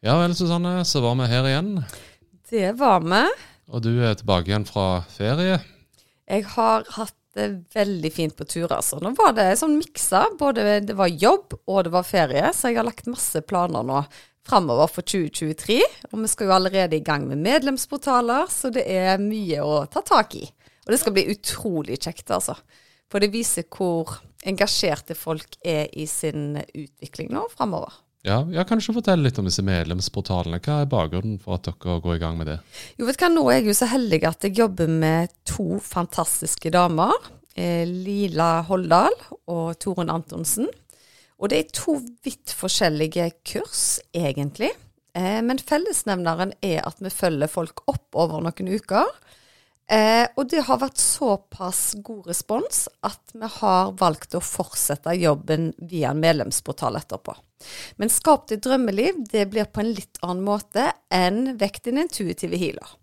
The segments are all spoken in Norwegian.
Ja vel, Susanne, så var vi her igjen. Det var vi. Og du er tilbake igjen fra ferie. Jeg har hatt det veldig fint på tur, altså. Nå var det sånn miksa. Både det var jobb og det var ferie, så jeg har lagt masse planer nå framover for 2023. Og vi skal jo allerede i gang med medlemsportaler, så det er mye å ta tak i. Og det skal bli utrolig kjekt, altså. For det viser hvor engasjerte folk er i sin utvikling nå framover. Ja, ja, Kanskje du fortelle litt om disse medlemsportalene? Hva er bakgrunnen for at dere går i gang med det? Jo, vet du hva, Nå er jeg jo så heldig at jeg jobber med to fantastiske damer. Eh, Lila Holdal og Torunn Antonsen. Og det er to vidt forskjellige kurs, egentlig. Eh, men fellesnevneren er at vi følger folk opp over noen uker. Eh, og det har vært såpass god respons at vi har valgt å fortsette jobben via en medlemsportal etterpå. Men Skap ditt drømmeliv det blir på en litt annen måte enn Vekk din intuitive healer.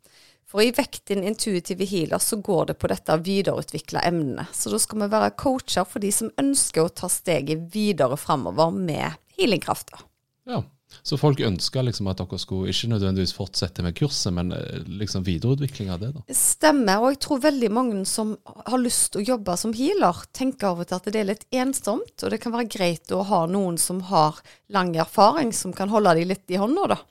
For i Vekk din intuitive healer så går det på dette å videreutvikle emnene. Så da skal vi være coacher for de som ønsker å ta steget videre framover med healingkrafta. Ja, så folk ønsker liksom at dere skulle ikke nødvendigvis fortsette med kurset, men eh, liksom videreutvikling av det? da? Stemmer, og jeg tror veldig mange som har lyst til å jobbe som healer, tenker av og til at det er litt ensomt, og det kan være greit å ha noen som har lang erfaring, som kan holde de litt i hånda, da.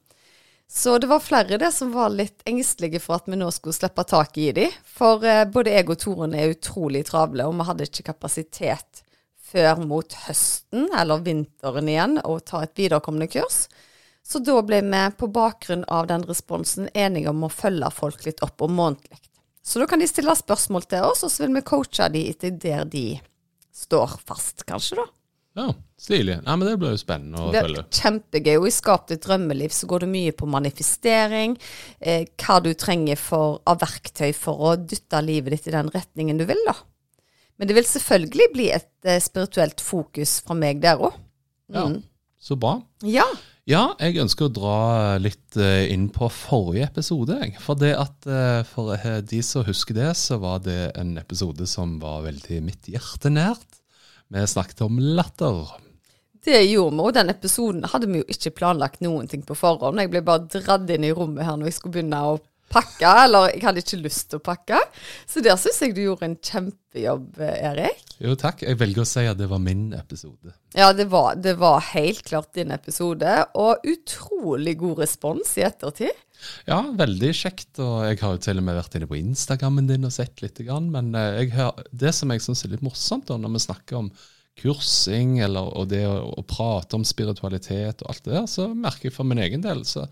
Så det var flere det som var litt engstelige for at vi nå skulle slippe tak i de. For eh, både jeg og Toren er utrolig travle, og vi hadde ikke kapasitet før mot høsten eller vinteren igjen og ta et viderekommende kurs. Så da ble vi på bakgrunn av den responsen enige om å følge folk litt opp og månedlig. Så da kan de stille spørsmål til oss, og så vil vi coache de etter der de står fast, kanskje, da. Ja, stilig. Nei, men Det blir jo spennende å det følge. Kjempegøy. Og i Skap ditt drømmeliv så går det mye på manifestering, eh, hva du trenger for, av verktøy for å dytte livet ditt i den retningen du vil, da. Men det vil selvfølgelig bli et eh, spirituelt fokus fra meg der òg. Ja, Så bra. Ja. Ja, jeg ønsker å dra litt eh, inn på forrige episode. For det at eh, for eh, de som husker det, så var det en episode som var veldig mitt hjerte nært. Vi snakket om latter. Det gjorde vi, og den episoden hadde vi jo ikke planlagt noen ting på forhånd. Jeg ble bare dratt inn i rommet her når jeg skulle begynne å pakke, eller jeg hadde ikke lyst til å pakke. Så der syns jeg du gjorde en kjempejobb, Erik. Jo, takk. Jeg velger å si at det var min episode. Ja, det var, det var helt klart din episode, og utrolig god respons i ettertid. Ja, veldig kjekt. Og jeg har jo til og med vært inne på Instagrammen din og sett litt. Men eh, jeg har, det som jeg syns er litt morsomt da, når vi snakker om kursing eller, og det å, å, prate om spiritualitet og alt det der, så merker jeg for min egen del så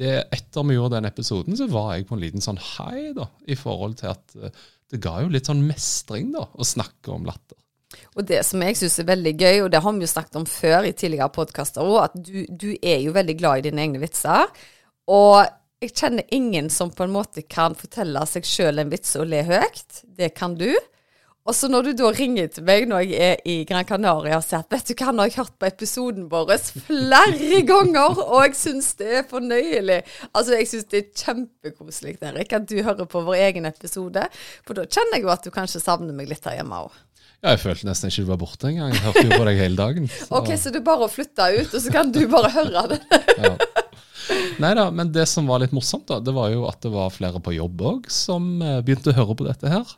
det, Etter vi gjorde den episoden, så var jeg på en liten sånn hei, da, i forhold til at eh, det ga jo litt sånn mestring da, å snakke om latter. Og det som jeg syns er veldig gøy, og det har vi jo snakket om før i tidligere podkaster òg, at du, du, er jo veldig glad i dine egne vitser. Og jeg kjenner ingen som på en måte kan fortelle seg sjøl en vits og le høyt. Det kan du. Og så når du da ringer til meg når jeg er i Gran Canaria og sier at vet du hva, nå har jeg hørt på episoden vår flere ganger, og jeg syns det er fornøyelig. Altså, jeg syns det er kjempekoselig, Erik, at du hører på vår egen episode. For da kjenner jeg jo at du kanskje savner meg litt her hjemme òg. Ja, jeg følte nesten ikke du var borte engang. Jeg hørte jo på deg hele dagen. Så. Ok, så det er bare å flytte ut, og så kan du bare høre det. ja. Nei da, men det som var litt morsomt, da, det var jo at det var flere på jobb òg som eh, begynte å høre på dette her.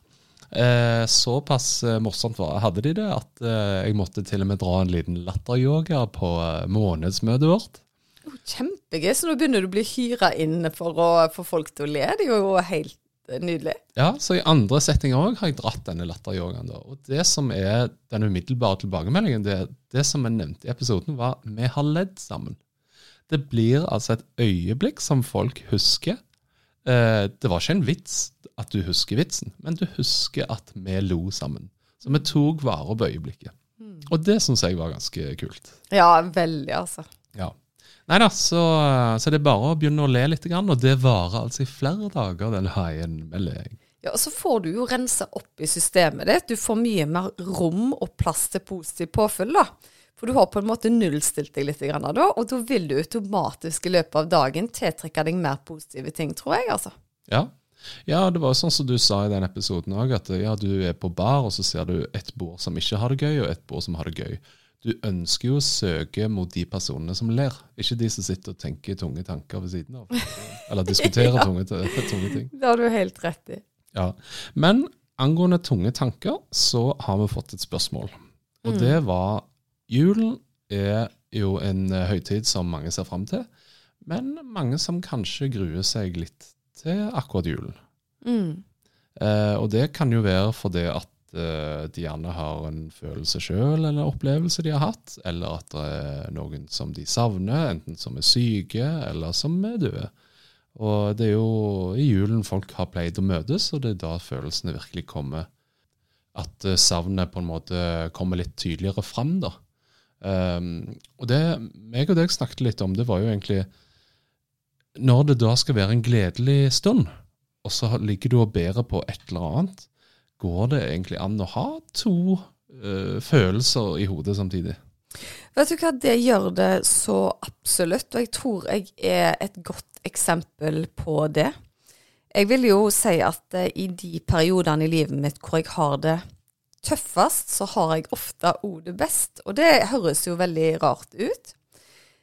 Eh, såpass eh, morsomt var, hadde de det at eh, jeg måtte til og med dra en liten latteryoga på eh, månedsmøtet vårt. Oh, kjempegøy. Så nå begynner du å bli hyra inn for å få folk til å le. Det er jo helt nydelig. Ja, så i andre settinger òg har jeg dratt denne latteryogaen. Og det som er den umiddelbare tilbakemeldingen, det, det som jeg nevnte i episoden, var vi har ledd sammen. Det blir altså et øyeblikk som folk husker. Eh, det var ikke en vits at du husker vitsen, men du husker at vi lo sammen. Så vi tok vare på øyeblikket. Og det syns jeg var ganske kult. Ja, veldig, altså. Ja. Nei da, så, så det er bare å begynne å le litt, og det varer altså i flere dager, den haien med leing. Ja, og så får du jo rense opp i systemet ditt. Du får mye mer rom og plass til positiv påfyll, da. For du har på en måte nullstilt deg litt, da, og da vil du automatisk i løpet av dagen tiltrekke deg mer positive ting, tror jeg, altså. Ja. ja det var sånn som du sa i den episoden òg, at ja, du er på bar, og så ser du et bord som ikke har det gøy, og et bord som har det gøy du ønsker jo å søke mot de personene som ler, ikke de som sitter og tenker tunge tanker ved siden av. Eller diskuterer ja. tunge, tunge, ting. Det har du helt rett i. Ja. Men angående tunge tanker, så har vi fått et spørsmål. Og mm. det var Julen er jo en eh, høytid som mange ser fram til, men mange som kanskje gruer seg litt til akkurat julen. Mm. Eh, og det kan jo være fordi at eh, de gjerne har en følelse sjøl eller opplevelse de har hatt, eller at det er noen som de savner, enten som er syke eller som er døde. Og det er jo i julen folk har pleid å møtes, og det er da følelsene virkelig kommer. At uh, savnet på en måte kommer litt tydeligere fram, da. Um, og det meg og deg snakket litt om, det var jo egentlig Når det da skal være en gledelig stund, og så ligger du og bærer på et eller annet, Går det egentlig an å ha to uh, følelser i hodet samtidig? Vet du hva, det gjør det så absolutt, og jeg tror jeg er et godt eksempel på det. Jeg vil jo si at uh, i de periodene i livet mitt hvor jeg har det tøffest, så har jeg ofte òg det best. Og det høres jo veldig rart ut.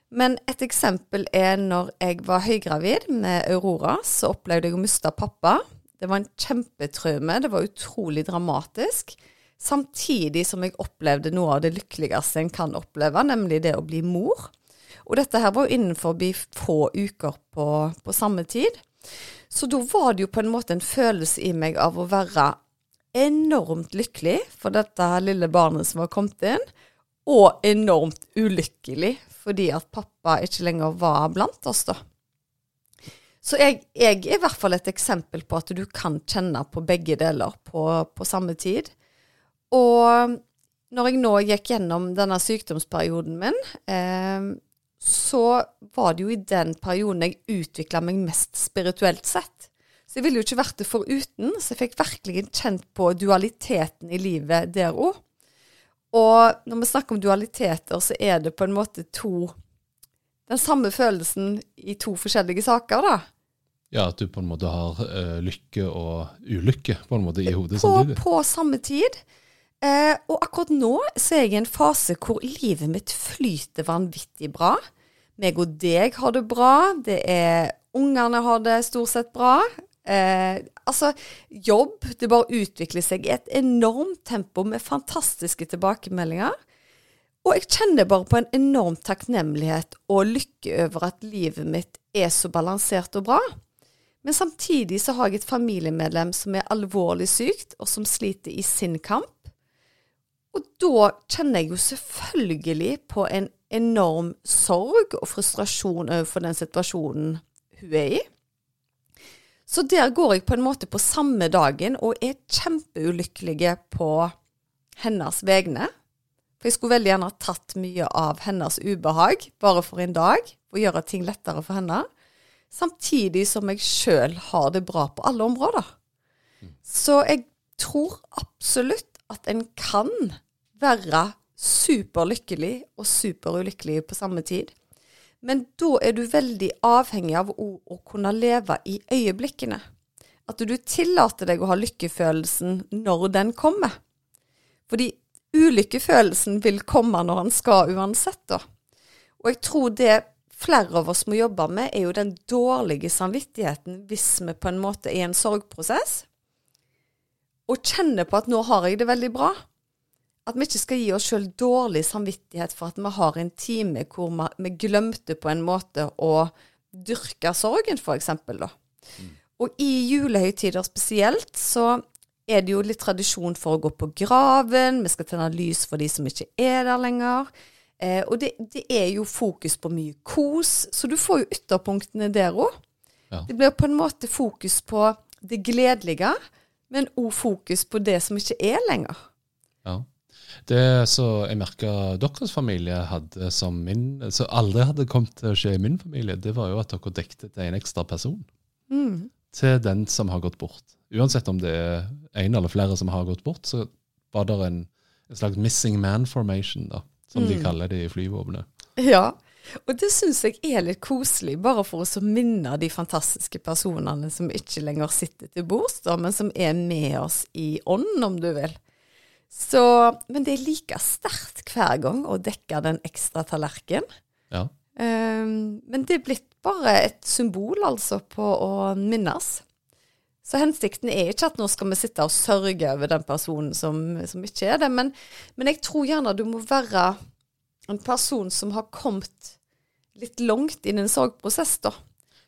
Men et eksempel er når jeg var høygravid med Aurora, så opplevde jeg å miste pappa. Det var en kjempetraume. Det var utrolig dramatisk. Samtidig som jeg opplevde noe av det lykkeligste en kan oppleve, nemlig det å bli mor. Og dette her var jo innenfor få uker på, på samme tid. Så da var det jo på en måte en følelse i meg av å være enormt lykkelig for dette lille barnet som var kommet inn, og enormt ulykkelig fordi at pappa ikke lenger var blant oss, da. Så jeg, jeg, er i hvert fall et eksempel på at du kan kjenne på begge deler på, på samme tid. Og når jeg nå gikk gjennom denne sykdomsperioden min, eh, så var det jo i den perioden jeg utvikla meg mest spirituelt sett. Så jeg ville jo ikke vært det foruten, så jeg fikk virkelig kjent på dualiteten i livet der òg. Og når vi snakker om dualiteter, så er det på en måte to Den samme følelsen i to forskjellige saker, da. Ja, at du på en måte har uh, lykke og ulykke på en måte i hodet på, samtidig? På samme tid. Eh, og akkurat nå så er jeg i en fase hvor livet mitt flyter vanvittig bra. Meg og deg har det bra. Det er Ungene har det stort sett bra. Eh, altså, jobb Det bare utvikler seg i et enormt tempo med fantastiske tilbakemeldinger. Og jeg kjenner bare på en enorm takknemlighet og lykke over at livet mitt er så balansert og bra. Men samtidig så har jeg et familiemedlem som er alvorlig sykt, og som sliter i sin kamp. Og da kjenner jeg jo selvfølgelig på en enorm sorg og frustrasjon overfor den situasjonen hun er i. Så der går jeg på en måte på samme dagen og er kjempeulykkelig på hennes vegne. For jeg skulle veldig gjerne ha tatt mye av hennes ubehag bare for en dag, og gjøre ting lettere for henne samtidig som jeg sjøl har det bra på alle områder. Så jeg tror absolutt at en kan være superlykkelig og superulykkelig på samme tid. Men da er du veldig avhengig av å, å kunne leve i øyeblikkene. At du tillater deg å ha lykkefølelsen når den kommer. Fordi ulykkefølelsen vil komme når den skal uansett, da. Og jeg tror det flere av oss må jobbe med, er jo den dårlige samvittigheten hvis vi på en måte er i en sorgprosess, og kjenner på at nå har jeg det veldig bra. At vi ikke skal gi oss sjøl dårlig samvittighet for at vi har en time hvor vi, glemte på en måte å dyrke sorgen, f.eks. Mm. Og i julehøytider spesielt så er det jo litt tradisjon for å gå på graven, vi skal tenne lys for de som ikke er der lenger. Eh, og det, det, er jo fokus på mye kos, så du får jo ytterpunktene der òg. Ja. Det blir på en måte fokus på det gledelige, men òg fokus på det som ikke er lenger. Ja. Det som jeg merka deres familie hadde som min, som aldri hadde kommet til å skje i min familie, det var jo at dere dekte til en ekstra person. Mm. Til den som har gått bort. Uansett om det er en eller flere som har gått bort, så var det en, en slags missing man formation, da, som de Mm. kaller det i flyvåpenet. Ja, og det syns jeg er litt koselig, bare for å så minne de fantastiske personene som ikke lenger sitter til bords, men som er med oss i ånd, om du vil. Så, men det er like sterkt hver gang å dekke den ekstra tallerkenen. Ja. Um, men det er blitt bare et symbol, altså, på å minnes. Så hensikten er ikke at nå skal vi sitte og sørge over den personen som, som ikke er det, men, men jeg tror gjerne du må være en person som har kommet litt langt inn i en sorgprosess, da.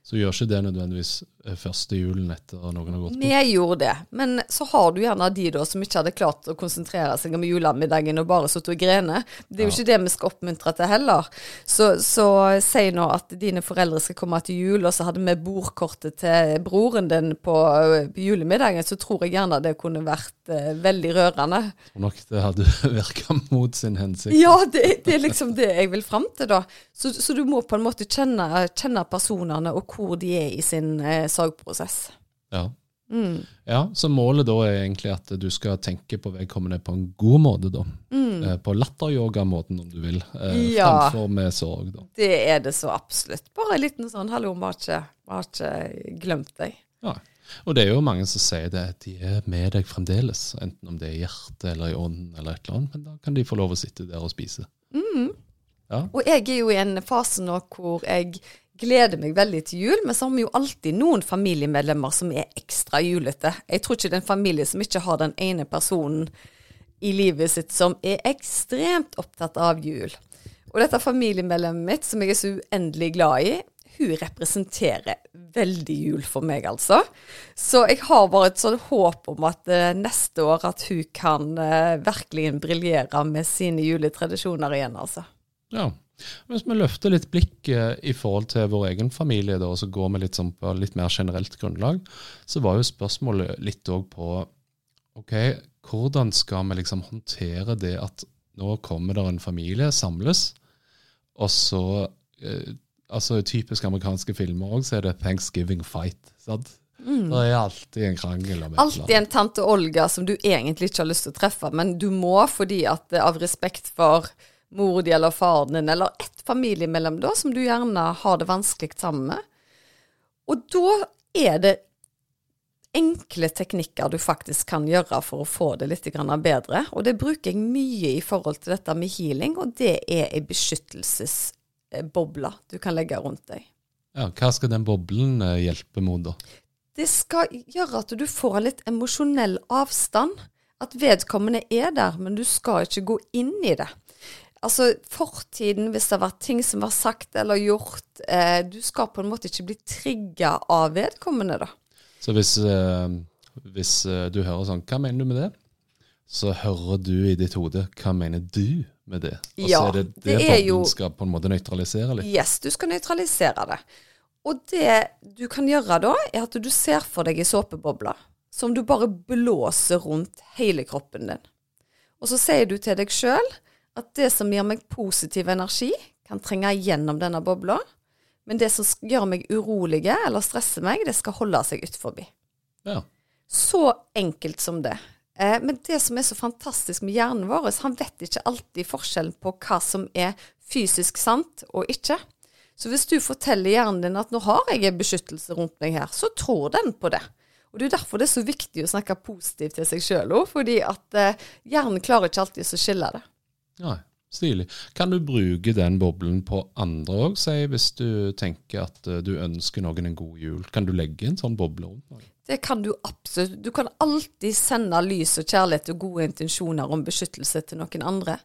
Så gjør ikke det nødvendigvis første julen etter noen har gått bort. Vi gjorde det, men så har du gjerne de da som ikke hadde klart å konsentrere seg om julemiddagen og bare sittet og grene. Det er jo Ja. ikke det vi skal oppmuntre til heller. Så, så si nå at dine foreldre skal komme til jul, og så hadde vi bordkortet til broren din på på julemiddagen, så tror jeg gjerne det kunne vært eh, veldig rørende. Tror nok det hadde virka mot sin hensikt. Ja, det, det er liksom det jeg vil fram til, da. Så, så du må på en måte kjenne, kjenne personene og hvor de er i sin eh, sorgprosess. Ja. Mm. ja, så målet da er egentlig at du skal tenke på vedkommende på en god måte, da. Eh, På latteryoga-måten, om du vil. Eh, Mm. Ja. Framfor med sorg, da. Det er det så absolutt. Bare en liten sånn 'hallo, vi har ikke, ikke glemt deg'. Ja. Og det er jo mange som sier det, at de er med deg fremdeles. Enten om det er i hjertet eller i ånden eller et eller annet. Men da kan de få lov å sitte der og spise. Ja. Og jeg er jo i en fase nå hvor jeg gleder meg veldig til jul, men så har vi jo alltid noen familiemedlemmer som er ekstra julete. Jeg tror ikke det er en familie som ikke har den ene personen i livet sitt som er ekstremt opptatt av jul. Og dette familiemedlemmet mitt, som jeg er så uendelig glad i, hun representerer veldig jul for meg, altså. Så jeg har bare et sånn håp om at uh, neste år at hun kan uh, virkelig briljere med sine juletradisjoner igjen, altså. Ja. Hvis vi løfter litt blikket i forhold til vår egen familie, da, og så går vi litt sånn på litt mer generelt grunnlag, så var jo spørsmålet litt òg på OK, hvordan skal vi liksom håndtere det at nå kommer det en familie, samles, og så eh, Altså Typisk amerikanske filmer òg, så er det thanksgiving fight. sant? Det er alltid en krangel Alltid en tante Olga som du egentlig ikke har lyst til å treffe, men du må fordi at eh, av respekt for mor di eller faren din, eller ett familiemedlem da, som du gjerne har det vanskelig sammen med. Og da er det enkle teknikker du faktisk kan gjøre for å få det litt bedre. Og det bruker jeg mye i forhold til dette med healing, og det er ei beskyttelsesboble du kan legge rundt deg. Ja, Hva skal den boblen eh, hjelpe mot, da? det skal gjøre at du får en litt emosjonell avstand. At vedkommende er der, men du skal ikke gå inn i det. Altså fortiden, hvis det har vært ting som var sagt eller gjort eh, Du skal på en måte ikke bli trigga av vedkommende, da. Så hvis, eh, hvis eh, du hører sånn, hva mener du med det? Så hører du i ditt hode, hva mener du med det? Og Ja, så er det det, det er jo- skal på en måte nøytralisere litt. Yes, du skal nøytralisere det. Og det du kan gjøre da, er at du ser for deg ei såpeboble som du bare blåser rundt hele kroppen din. Og så sier du til deg sjøl at det som gir meg positiv energi, kan trenge gjennom denne bobla. Men det som gjør meg urolige eller stresser meg, det skal holde seg utenfor. Ja. Så enkelt som det. Eh, men det som er så fantastisk med hjernen vår, han vet ikke alltid forskjellen på hva som er fysisk sant og ikke. Så hvis du forteller hjernen din at nå har jeg en beskyttelse rundt meg her, så tror den på det. Og det er derfor det er så viktig å snakke positivt til seg sjøl òg, fordi at eh, hjernen klarer ikke alltid å skille det. Nei, stilig. Kan du bruke den boblen på andre òg, si hvis du tenker at eh, du ønsker noen en god jul? Kan du legge en sånn boble rundt? Det kan du absolutt. Du kan alltid sende lys og kjærlighet og gode intensjoner om beskyttelse til noen andre.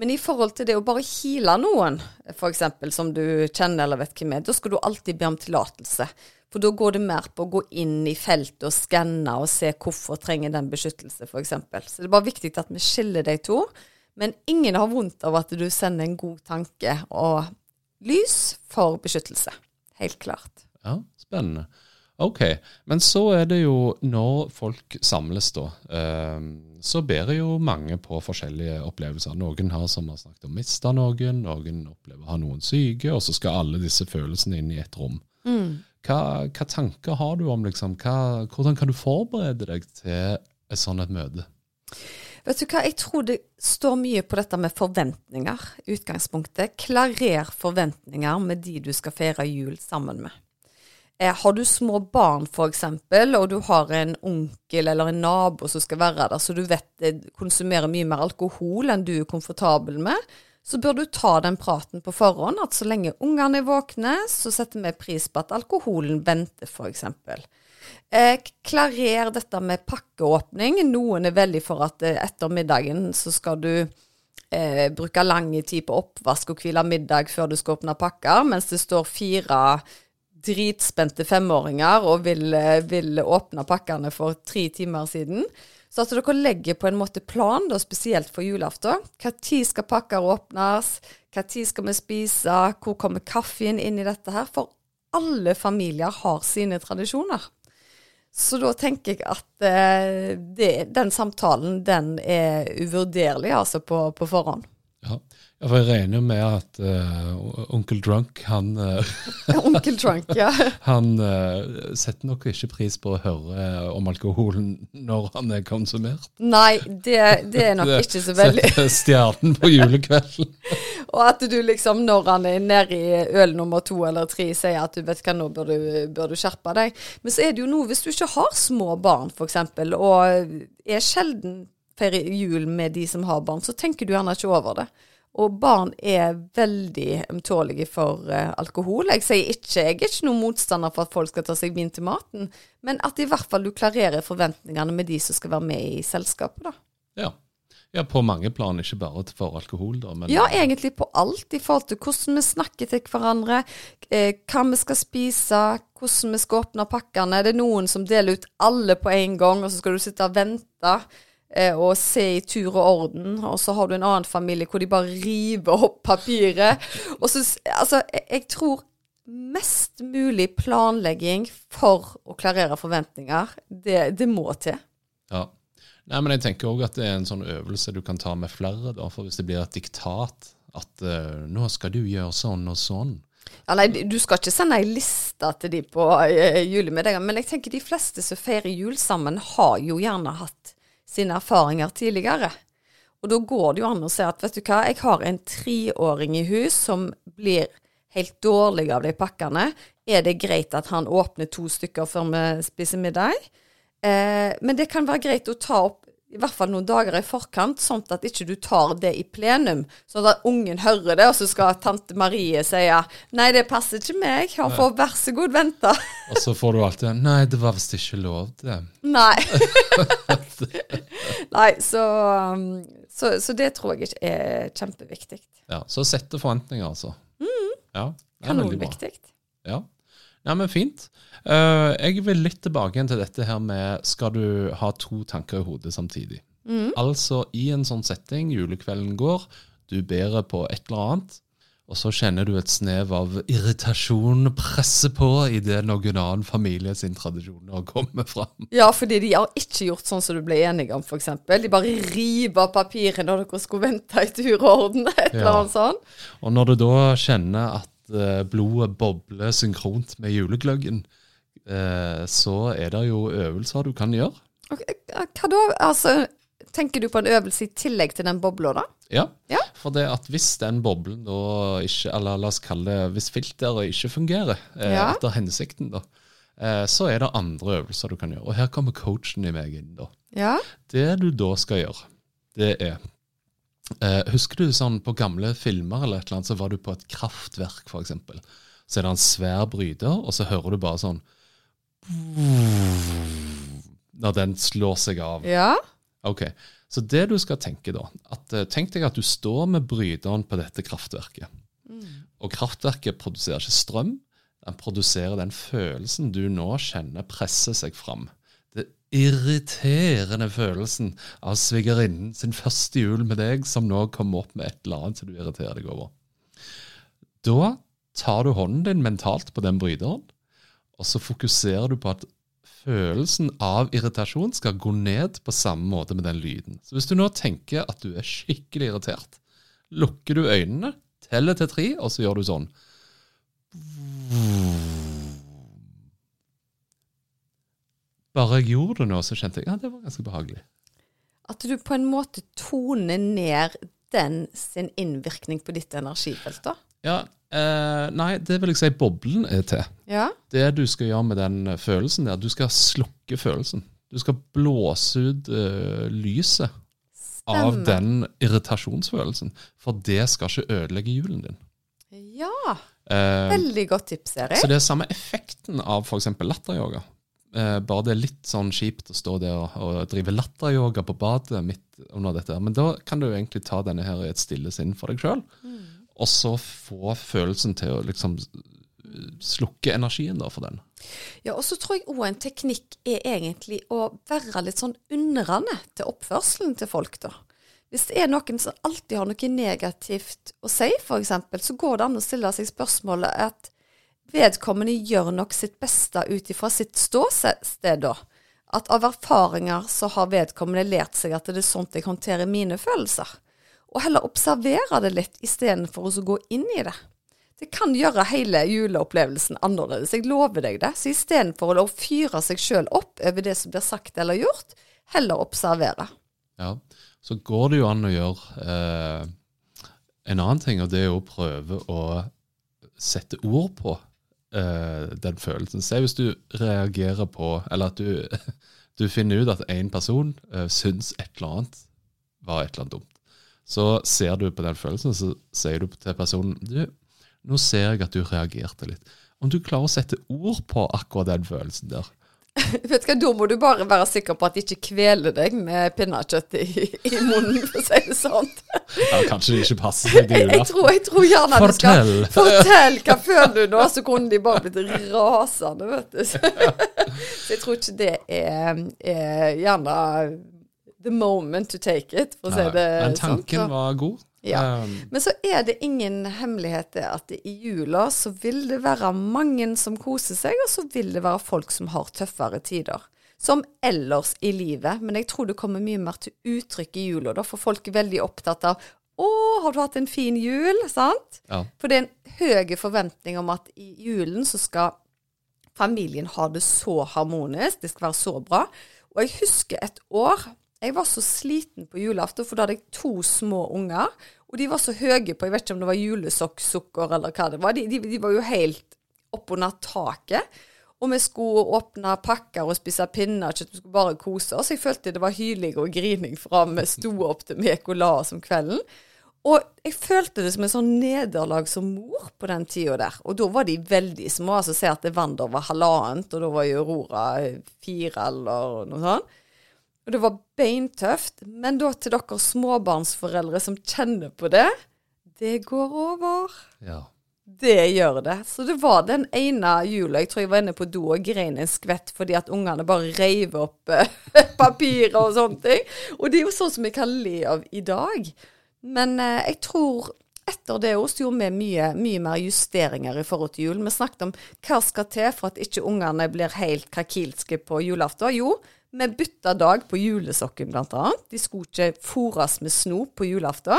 Men i forhold til det å bare heale noen, f.eks. som du kjenner eller vet hvem er, da skal du alltid be om tillatelse. For da går det mer på å gå inn i feltet og skanne og se hvorfor trenger den beskyttelse, f.eks. Så det er bare viktig at vi skiller de to. Men ingen har vondt av at du sender en god tanke og lys for beskyttelse. Helt klart. Ja, spennende. Ok, men så er det jo når folk samles, da, eh, så ber jo mange på forskjellige opplevelser. Noen har som har snakket om mista noen, noen opplever å ha noen syke, og så skal alle disse følelsene inn i et rom. Hva, hva tanker har du om liksom, hva, hvordan kan du forberede deg til et sånt et møte? Vet du hva, jeg tror det står mye på dette med forventninger utgangspunktet. Klarer forventninger med de du skal feire jul sammen med. Eh, har du små barn f.eks., og du har en onkel eller en nabo som skal være der, så du vet det konsumerer mye mer alkohol enn du er komfortabel med, så bør du ta den praten på forhånd, at så lenge ungene er våkne, så setter vi pris på at alkoholen venter, f.eks. Eh, klarer dette med pakkeåpning. Noen er veldig for at eh, etter middagen så skal du eh, bruke lang tid på oppvask og hvile middag før du skal åpne pakker, mens det står fire dritspente femåringer og vil, eh, vil åpne pakkene for tre timer siden. Så at dere legger på en måte plan, da, spesielt for julaften. Når skal pakker åpnes? Når skal vi spise? Hvor kommer kaffen inn i dette her? For alle familier har sine tradisjoner. Så da tenker jeg at eh, det, den samtalen, den er uvurderlig, altså, på, på forhånd. Ja. for jeg regner jo med at uh, onkel Drunk, han, eh, Onkel Drunk, ja. han uh, setter nok ikke pris på å høre om alkoholen når han er konsumert. Nei, det, det er nok ikke så veldig Setter stjernen på julekvelden. Og at du liksom, når han er nede i øl nummer to eller tre, sier at du vet hva, nå bør du, bør du skjerpe deg. Men så er det jo noe, hvis du ikke har små barn f.eks., og er sjelden feirer jul med de som har barn, så tenker du gjerne ikke over det. Og barn er veldig ømtålige for uh, alkohol. Jeg sier ikke, jeg er ikke noen motstander for at folk skal ta seg vin til maten, men at i hvert fall du klarerer forventningene med de som skal være med i selskapet, da. Ja. ja, på mange plan, ikke bare for alkohol, da. Men Ja, egentlig på alt, i forhold til hvordan vi snakker til hverandre, eh, hva vi skal spise, hvordan vi skal åpne pakkene. Det er noen som deler ut alle på en gang, og så skal du sitte og vente og se i tur og orden. Og så har du en annen familie hvor de bare river opp papiret. Og så, altså, jeg, jeg tror mest mulig planlegging for å klarere forventninger, det, det må til. Ja. Nei, men jeg tenker òg at det er en sånn øvelse du kan ta med flere. da, for Hvis det blir et diktat at uh, 'nå skal du gjøre sånn og sånn'. Ja, nei, du skal ikke sende ei liste til de på uh, julemiddagen, men jeg tenker de fleste som feirer jul sammen, har jo gjerne hatt sine erfaringer tidligere. Og da går det jo an å si at vet du hva, jeg har en treåring i hus som blir helt dårlig av de pakkene. Er det greit at han åpner to stykker før vi spiser middag? Eh, men det kan være greit å ta opp i hvert fall noen dager i forkant, sånn at ikke du tar det i plenum. Sånn at ungen hører det, og så skal tante Marie si nei, det passer ikke meg, han får vær så god vente. Og så får du alltid 'nei, det var visst ikke lov', det. nei. nei, så, um, så, så det tror jeg ikke er kjempeviktig. Ja, Så sette forventninger, altså. Ja, veldig bra. Kanonviktig. Ja. Nei, men fint. Uh, jeg vil litt tilbake igjen til dette her med skal du ha to tanker i hodet samtidig. Altså, i en sånn setting, julekvelden går, du bærer på et eller annet, og så kjenner du et snev av irritasjon presse på idet noen annen familie sin tradisjoner kommer fram. Ja, fordi de har ikke gjort sånn som du ble enige om, f.eks. De bare river av papiret når dere skulle vente i tur og orden, et eller annet sånt. Og når du da kjenner at blodet bobler synkront med julegløggen, eh, så er det jo øvelser du kan gjøre. Ok, Hva da? Altså, tenker du på en øvelse i tillegg til den bobla, da? Ja, Ja. for det at hvis den boblen da ikke, eller la oss kalle det, hvis filteret ikke fungerer eh, Ja. etter hensikten, da, eh, så er det andre øvelser du kan gjøre. Og her kommer coachen i meg inn, da. Ja. Det du da skal gjøre, det er eh, Husker du sånn på gamle filmer eller et eller annet, så var du på et kraftverk, eksempel. Så er det en svær bryter, og så hører du bare sånn Når den slår seg av. Ja. Ok, Så det du skal tenke da at, eh, Tenk deg at du står med bryteren på dette kraftverket. Og kraftverket produserer ikke strøm. Den produserer den følelsen du nå kjenner presser seg fram. Irriterende følelsen av svigerinnen sin første jul med deg, som nå kommer opp med et eller annet som du irriterer deg over. Da tar du hånden din mentalt på den bryteren, og så fokuserer du på at følelsen av irritasjon skal gå ned på samme måte med den lyden. Så hvis du nå tenker at du er skikkelig irritert, lukker du øynene, teller til tre, og så gjør du sånn. Bare jeg gjorde det nå, så kjente jeg ja, det var ganske behagelig. At du på en måte toner ned den sin innvirkning på ditt energifelt, da? Ja, eh, nei, det vil jeg si boblen er til. Ja. Det du skal gjøre med den følelsen der, du skal slukke følelsen. Du skal blåse ut eh, lyset av den irritasjonsfølelsen. For det skal ikke ødelegge julen din. Ja. Eh, Veldig godt tips, Erik. så det er samme effekten av f.eks. latteryoga. Eh, bare det er litt sånn kjipt å stå der og, og drive latteryoga på badet midt under dette. Men da kan du egentlig ta denne her i et stille sinn for deg sjøl, og så få følelsen til å liksom slukke energien da for den. Ja, og så tror jeg òg en teknikk er egentlig å være litt sånn undrende til oppførselen til folk, da. Hvis det er noen som alltid har noe negativt å si, f.eks., så går det an å stille seg spørsmålet at vedkommende gjør nok sitt beste ut ifra sitt ståsted, da. At av erfaringer så har vedkommende lært seg at det er sånt jeg håndterer mine følelser. Og heller observere det litt istedenfor å gå inn i det. Det kan gjøre hele juleopplevelsen annerledes, jeg lover deg det. Så istedenfor å fyre seg sjøl opp over det som blir sagt eller gjort, heller observere. Ja, Så går det jo an å gjøre eh, en annen ting, og det er å prøve å sette ord på eh, den følelsen. Se hvis du reagerer på Eller at du, du finner ut at en person uh, syns et eller annet var et eller annet dumt. Så ser du på den følelsen, så sier du til personen du, nå ser jeg at du reagerte litt. Om du klarer å sette ord på akkurat den følelsen der, Vet du hva, Da må du bare være sikker på at de ikke kveler deg med pinnekjøtt i, i munnen, for å si det sånn. ja, kanskje det ikke passer seg til jula. jeg, tror, jeg tror gjerne det skal Fortell. Fortell! Hva føler du nå? Så kunne de bare blitt rasende, vet du. Så, så jeg tror ikke det er, er gjerne the moment to take it, for å si det sånn. Men sånn. tanken Så- var god. Ja. Um, Men så er det ingen hemmelighet det at i jula så vil det være mange som koser seg, og så vil det være folk som har tøffere tider. Som ellers i livet, men jeg tror det kommer mye mer til uttrykk i jula. Da for folk er veldig opptatt av 'Å, har du hatt en fin jul?' sant? ja. For det er en høy forventning om at i julen så skal familien ha det så harmonisk, det skal være så bra. Og jeg husker et år jeg var så sliten på julaften, for da hadde jeg to små unger. Og de var så høye på Jeg vet ikke om det var julesokksukker eller hva det var. De, de, de var jo helt oppunder taket. Og vi skulle åpne pakker og spise pinnekjøtt. Vi skulle bare kose oss. Jeg følte det var hyling og grining fra vi sto opp til vi gikk oss om kvelden. Og jeg følte det som en sånn nederlag som mor på den tida der. Og da var de veldig små. altså Se at Wander var halvannet, og da var jo Aurora fire eller noe sånt. Og det var beintøft. Men da til dere småbarnsforeldre som kjenner på det, det går over. ja. Det gjør det. Så det var den ene jula jeg tror jeg var inne på do og grein en skvett fordi at ungene bare reiv opp eh, papirer og sånne ting. Og det er jo sånn som vi kan le av i dag. Men eh, jeg tror etter det også gjorde vi mye, mye mer justeringer i forhold til jul. Vi snakket om hva skal til for at ikke ungene blir helt krakilske på julaften. Jo, vi bytta dag på julesokken blant annet. De skulle ikke fôres med snop på julaften.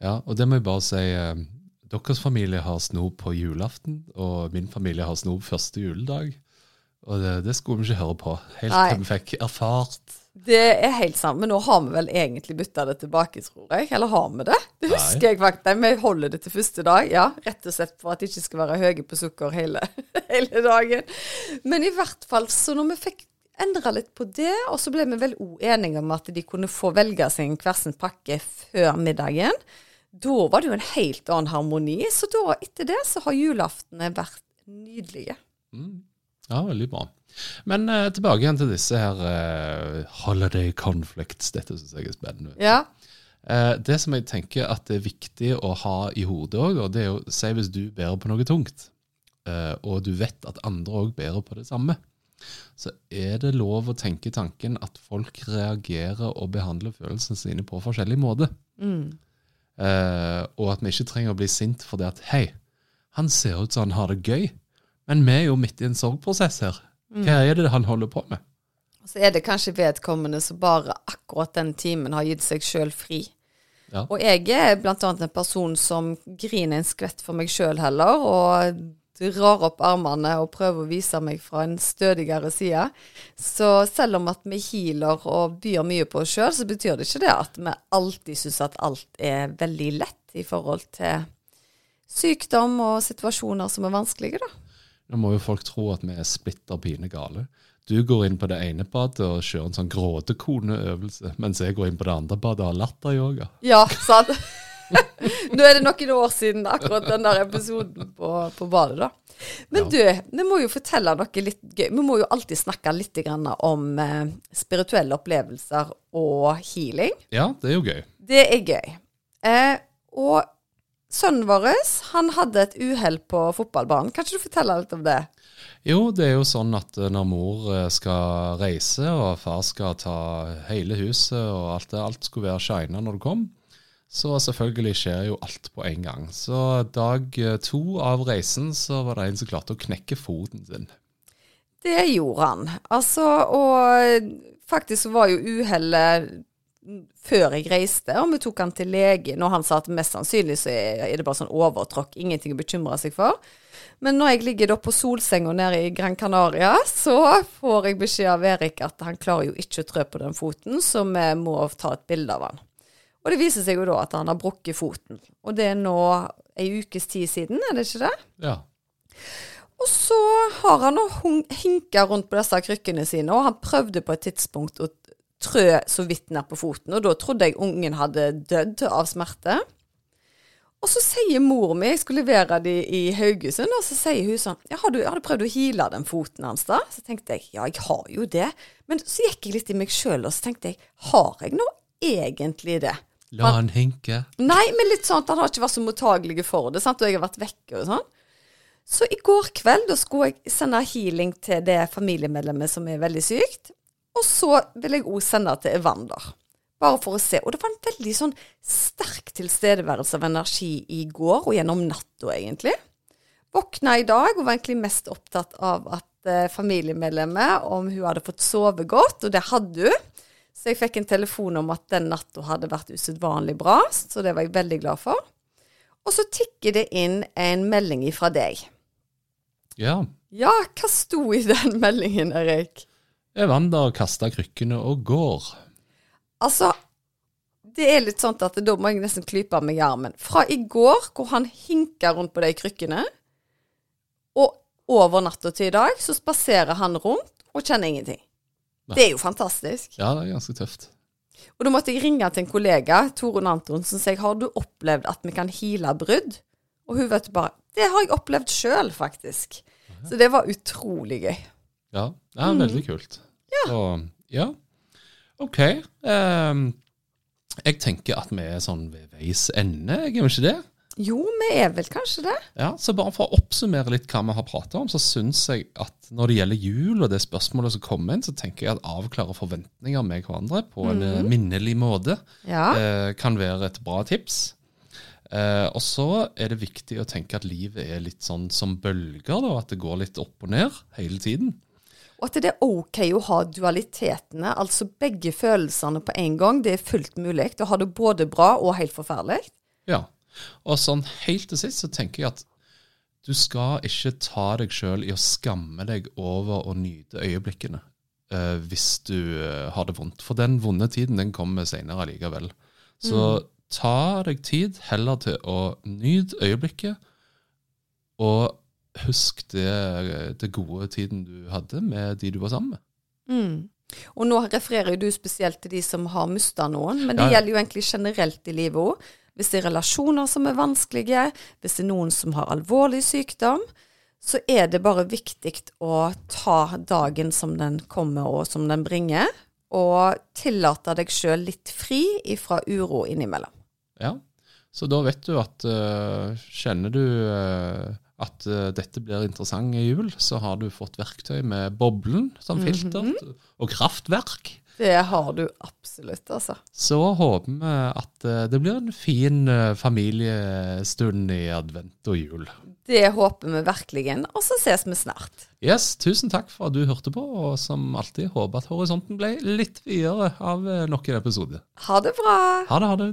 Ja, og det må jeg bare si. Eh, deres familie har snop på julaften, og min familie har snop første juledag. Og det, det skulle vi ikke høre på, helt Nei. til vi fikk erfart. Det er helt sant, men nå har vi vel egentlig bytta det tilbake, tror jeg. Eller har vi det? Det Nei. husker jeg faktisk. Vi holder det til første dag, ja. Rett og slett for at det ikke skal være høye på sukker hele, hele dagen. Men i hvert fall, så når vi fikk endra litt på det, og så ble vi vel òg enige om at de kunne få velge sin hver sin pakke før middagen. Da var det jo en helt annen harmoni. Så da, etter det, så har julaftene vært nydelige. Ja, veldig bra. Men eh, tilbake igjen til disse her eh, holiday conflicts. Dette syns jeg er spennende. Ja. Eh, det som jeg tenker at det er viktig å ha i hodet òg, og det er jo Si hvis du bærer på noe tungt, eh, og du vet at andre òg bærer på det samme, så er det lov å tenke tanken at folk reagerer og behandler følelsene sine på forskjellig måte. Eh, og at vi ikke trenger å bli sint fordi at hei, han ser ut som han har det gøy, Men vi er jo midt i en sorgprosess her. Hva er det han holder på med? Så er det kanskje vedkommende som bare akkurat den timen har gitt seg sjøl fri. Ja. Og jeg er blant annet en person som griner en skvett for meg sjøl heller, og drar opp armene og prøver å vise meg fra en stødigere side. Så selv om at vi healer og byr mye på oss sjøl, så betyr det ikke det at vi alltid syns at alt er veldig lett i forhold til sykdom og situasjoner som er vanskelige, da. Nå må jo folk tro at vi er splitter pine gale. Du går inn på det ene badet og kjører en sånn gråtekoneøvelse, mens jeg går inn på det andre badet og har latteryoga. Ja, sant. Nå er det noen år siden akkurat den der episoden på, på badet, da. Men du, vi må jo fortelle noe litt gøy. Vi må jo alltid snakke litt om eh, spirituelle opplevelser og healing. Ja, det er jo gøy. Det er gøy. Eh, og sønnen vår, han hadde et uhell på fotballbanen. Kan ikke du fortelle litt om det? Jo, det er jo sånn at eh, når mor eh, skal reise, og far skal ta hele huset, og alt det, alt skulle være shina når du kom, så selvfølgelig skjer jo alt på en gang. Så dag eh, to av reisen så var det en som klarte å knekke foten sin. Det gjorde han. Altså, og faktisk var jo uhellet før jeg reiste, og vi tok han til legen, og han sa at mest sannsynlig så er det bare sånn overtråkk, ingenting å bekymre seg for. Men når jeg ligger da på solsenga nede i Gran Canaria, så får jeg beskjed av Erik at han klarer jo ikke å trø på den foten, så vi må ta et bilde av han. Og det viser seg jo da at han har brukket foten. Og det er nå ei ukes tid siden, er det ikke det? Ja. Og så har han nå hinka rundt på disse krykkene sine, og han prøvde på et tidspunkt å trø så vidt ned på foten, og da trodde jeg ungen hadde dødd av smerte. Og så sier mor mi, jeg skulle levere de i Haugesund, og så sier hun sånn ja, har, du, har du prøvd å heale den foten hans da? Så tenkte jeg ja, jeg har jo det. Men så gikk jeg litt i meg sjøl, og så tenkte jeg har jeg nå egentlig det? La han hinke. Nei, men litt sånn at han har ikke vært så mottagelig for det, sant? og jeg har vært vekke og sånn. Så i går kveld da skulle jeg sende healing til det familiemedlemmet som er veldig sykt. Og så vil jeg òg sende til Evander. Bare for å se. Og det var en veldig sånn sterk tilstedeværelse av energi i går, og gjennom natta, egentlig. Våkna i dag og var egentlig mest opptatt av at eh, familiemedlemmet, om hun hadde fått sove godt, og det hadde hun. Så jeg fikk en telefon om at den natta hadde vært usedvanlig bra, så det var jeg veldig glad for. Og så tikker det inn en melding ifra deg. Ja. Ja, hva sto i den meldingen, Erik? Evander kaster krykkene og går. Altså, det er litt sånn at da må jeg nesten klype meg i armen. Fra i går, hvor han hinka rundt på de krykkene, og over natta til i dag, så spaserer han rundt og kjenner ingenting. Det er jo fantastisk. Ja, det er ganske tøft. Og da måtte jeg ringe til en kollega, Torunn Antonsen, og si har du opplevd at vi kan heale brudd? Og hun vet bare Det har jeg opplevd sjøl, faktisk. Så det var utrolig gøy. Ja, det er veldig kult. Ja. Så, ja. OK. Um, jeg tenker at vi er sånn ved veis ende, er vi ikke det? Jo, vi er vel kanskje det. Ja, så Bare for å oppsummere litt hva vi har pratet om, så syns jeg at når det gjelder jul og det spørsmålet som kommer inn, så tenker jeg at avklare forventninger med hverandre på en eh, minnelig måte Ja. eh, kan være et bra tips. Eh, og så er det viktig å tenke at livet er litt sånn som bølger, da, at det går litt opp og ned hele tiden. Og at det er OK å ha dualitetene, altså begge følelsene på en gang. Det er fullt mulig Da har det både bra og helt forferdelig. Ja. Og sånn helt til sist så tenker jeg at du skal ikke ta deg sjøl i å skamme deg over å nyte øyeblikkene uh, hvis du uh, har det vondt. For den vonde tiden den kommer senere allikevel. Så ta deg tid heller til å nyte øyeblikket, og husk det, det gode tiden du hadde med de du var sammen med. Mm. Og nå refererer du spesielt til de som har mista noen, men det ja. gjelder jo egentlig generelt i livet òg. Hvis det er relasjoner som er vanskelige, hvis det er noen som har alvorlig sykdom, så er det bare viktig å ta dagen som den kommer og som den bringer, og tillate deg sjøl litt fri ifra uro innimellom. Ja, så da vet du at uh, kjenner du uh, at uh, dette blir interessant i jul, så har du fått verktøy med boblen som filter, og kraftverk. Det har du absolutt, altså. Så håper vi at eh, det blir en fin eh, familiestund i advent og jul. Det håper vi virkelig. Og så ses vi snart. Yes, Tusen takk for at du hørte på, og som alltid håper at horisonten ble litt videre av eh, nok en episode. Ha det bra. Ha det, ha det.